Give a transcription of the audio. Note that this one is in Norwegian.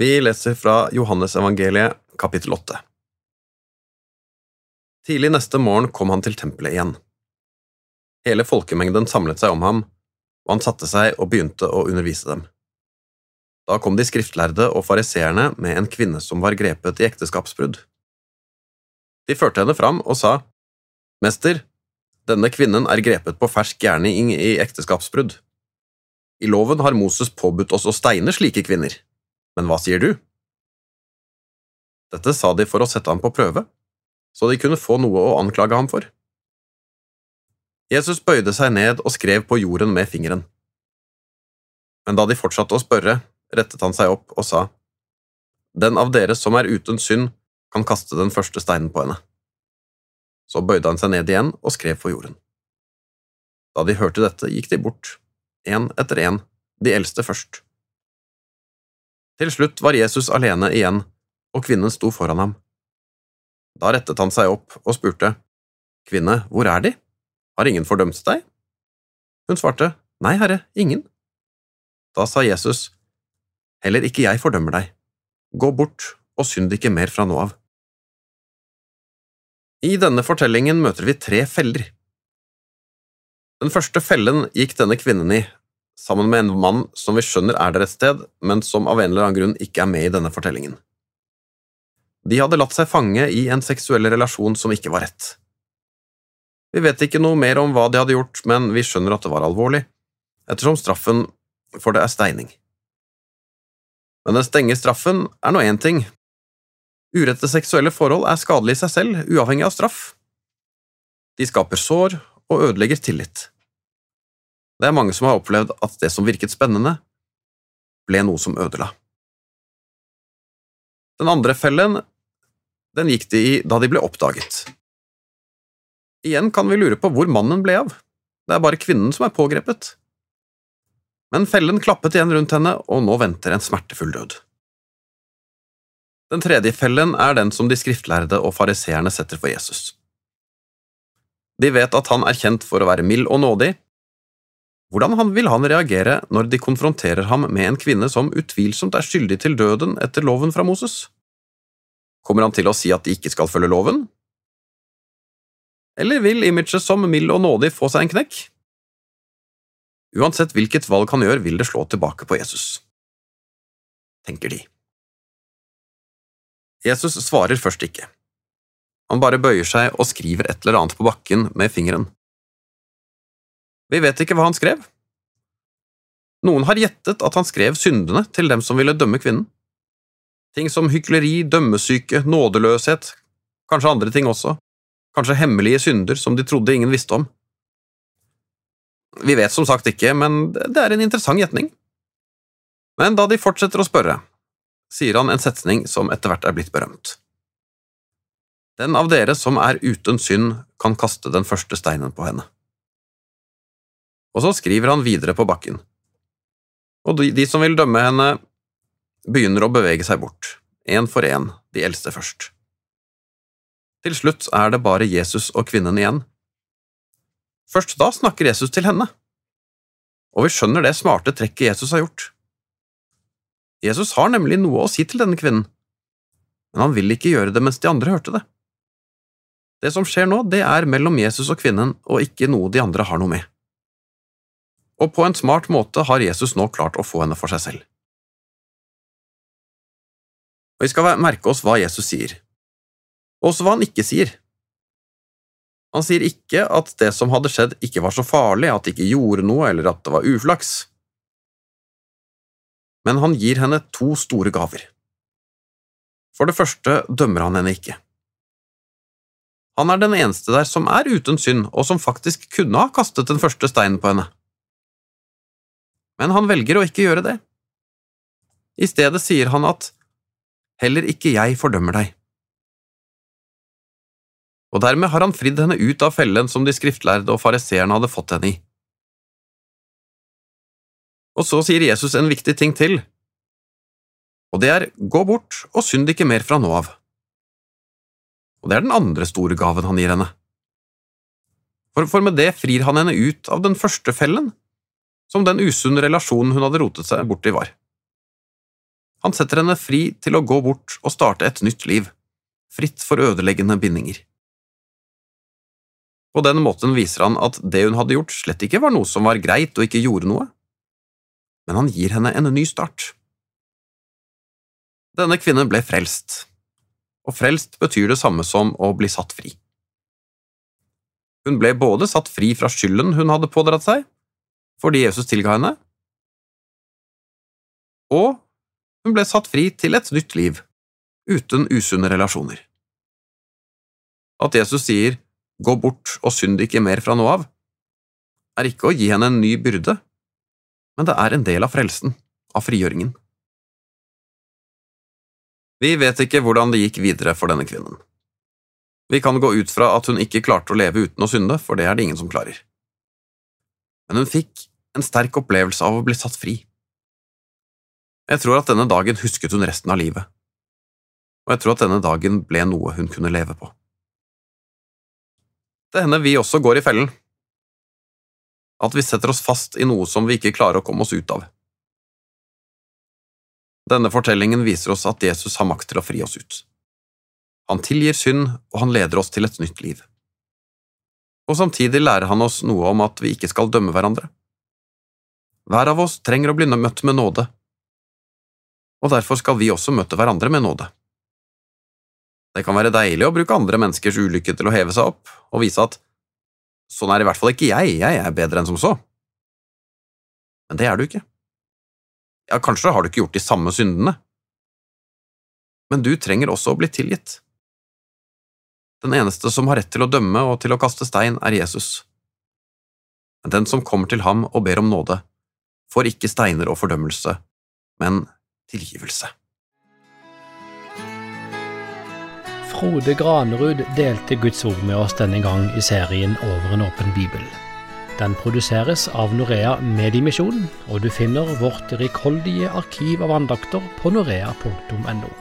Vi leser fra Johannesevangeliet, kapittel 8. Tidlig neste morgen kom han til tempelet igjen. Hele folkemengden samlet seg om ham, og han satte seg og begynte å undervise dem. Da kom de skriftlærde og fariseerne med en kvinne som var grepet i ekteskapsbrudd. De førte henne fram og sa, Mester, denne kvinnen er grepet på fersk gjerning i ekteskapsbrudd. I loven har Moses påbudt oss å steine slike kvinner, men hva sier du? Dette sa de for å sette ham på prøve, så de kunne få noe å anklage ham for. Jesus bøyde seg ned og skrev på jorden med fingeren. Men da de fortsatte å spørre, rettet han seg opp og sa, Den av dere som er uten synd, kan kaste den første steinen på henne. Så bøyde han seg ned igjen og skrev på jorden. Da de hørte dette, gikk de bort, én etter én, de eldste først. Til slutt var Jesus alene igjen, og kvinnen sto foran ham. Da rettet han seg opp og spurte, Kvinne, hvor er de? Har ingen fordømt deg? Hun svarte, Nei, herre, ingen. Da sa Jesus, Heller ikke jeg fordømmer deg. Gå bort og synd ikke mer fra nå av. I denne fortellingen møter vi tre feller. Den første fellen gikk denne kvinnen i, sammen med en mann som vi skjønner er der et sted, men som av en eller annen grunn ikke er med i denne fortellingen. De hadde latt seg fange i en seksuell relasjon som ikke var rett. Vi vet ikke noe mer om hva de hadde gjort, men vi skjønner at det var alvorlig, ettersom straffen for det er steining. Men den strenge straffen er nå én ting, Urette seksuelle forhold er skadelige i seg selv, uavhengig av straff. De skaper sår og ødelegger tillit. Det er mange som har opplevd at det som virket spennende, ble noe som ødela. Den andre fellen den gikk de i da de ble oppdaget. Igjen kan vi lure på hvor mannen ble av, det er bare kvinnen som er pågrepet. Men fellen klappet igjen rundt henne, og nå venter en smertefull død. Den tredje fellen er den som de skriftlærde og fariseerne setter for Jesus. De vet at han er kjent for å være mild og nådig. Hvordan vil han reagere når de konfronterer ham med en kvinne som utvilsomt er skyldig til døden etter loven fra Moses? Kommer han til å si at de ikke skal følge loven? Eller vil imaget som mild og nådig få seg en knekk? Uansett hvilket valg han gjør, vil det slå tilbake på Jesus, tenker de. Jesus svarer først ikke. Han bare bøyer seg og skriver et eller annet på bakken med fingeren. Vi vet ikke hva han skrev. Noen har gjettet at han skrev syndene til dem som ville dømme kvinnen. Ting som hykleri, dømmesyke, nådeløshet, kanskje andre ting også, kanskje hemmelige synder som de trodde ingen visste om. Vi vet som sagt ikke, men det er en interessant gjetning. Men da de fortsetter å spørre, sier han en setning som etter hvert er blitt berømt. Den av dere som er uten synd, kan kaste den første steinen på henne. Og så skriver han videre på bakken. Og de, de som vil dømme henne, begynner å bevege seg bort, én for én, de eldste først. Til slutt er det bare Jesus og kvinnen igjen. Først da snakker Jesus til henne, og vi skjønner det smarte trekket Jesus har gjort. Jesus har nemlig noe å si til denne kvinnen, men han vil ikke gjøre det mens de andre hørte det. Det som skjer nå, det er mellom Jesus og kvinnen, og ikke noe de andre har noe med. Og på en smart måte har Jesus nå klart å få henne for seg selv. Og Vi skal merke oss hva Jesus sier, og også hva han ikke sier. Han sier ikke at det som hadde skjedd, ikke var så farlig, at det ikke gjorde noe, eller at det var uflaks men han gir henne to store gaver. For det første dømmer han henne ikke. Han er den eneste der som er uten synd, og som faktisk kunne ha kastet den første steinen på henne. Men han velger å ikke gjøre det. I stedet sier han at heller ikke jeg fordømmer deg. Og dermed har han fridd henne ut av fellen som de skriftlærde og fariseerne hadde fått henne i. Og så sier Jesus en viktig ting til, og det er gå bort og synd ikke mer fra nå av. Og det er den andre store gaven han gir henne. For, for med det frir han henne ut av den første fellen, som den usunne relasjonen hun hadde rotet seg borti var. Han setter henne fri til å gå bort og starte et nytt liv, fritt for ødeleggende bindinger. På den måten viser han at det hun hadde gjort, slett ikke var noe som var greit og ikke gjorde noe, men han gir henne en ny start. Denne kvinnen ble frelst, og frelst betyr det samme som å bli satt fri. Hun ble både satt fri fra skylden hun hadde pådratt seg, fordi Jesus tilga henne, og hun ble satt fri til et nytt liv, uten usunne relasjoner. At Jesus sier gå bort og synd ikke mer fra nå av, er ikke å gi henne en ny byrde, men det er en del av frelsen, av frigjøringen. Vi vet ikke hvordan det gikk videre for denne kvinnen. Vi kan gå ut fra at hun ikke klarte å leve uten å synde, for det er det ingen som klarer. Men hun fikk en sterk opplevelse av å bli satt fri. Jeg tror at denne dagen husket hun resten av livet, og jeg tror at denne dagen ble noe hun kunne leve på. Det hender vi også går i fellen, at vi setter oss fast i noe som vi ikke klarer å komme oss ut av. Denne fortellingen viser oss at Jesus har makt til å fri oss ut. Han tilgir synd, og han leder oss til et nytt liv. Og samtidig lærer han oss noe om at vi ikke skal dømme hverandre. Hver av oss trenger å bli møtt med nåde, og derfor skal vi også møte hverandre med nåde. Det kan være deilig å bruke andre menneskers ulykke til å heve seg opp og vise at sånn er i hvert fall ikke jeg, jeg er bedre enn som så. Men det er du ikke. Ja, kanskje har du ikke gjort de samme syndene, men du trenger også å bli tilgitt. Den eneste som har rett til å dømme og til å kaste stein, er Jesus. Men den som kommer til ham og ber om nåde, får ikke steiner og fordømmelse, men tilgivelse. Frode Granerud delte Guds ord med oss denne gang i serien Over en åpen bibel. Den produseres av Norea Mediemisjon, og du finner vårt rikholdige arkiv av andakter på norea.no.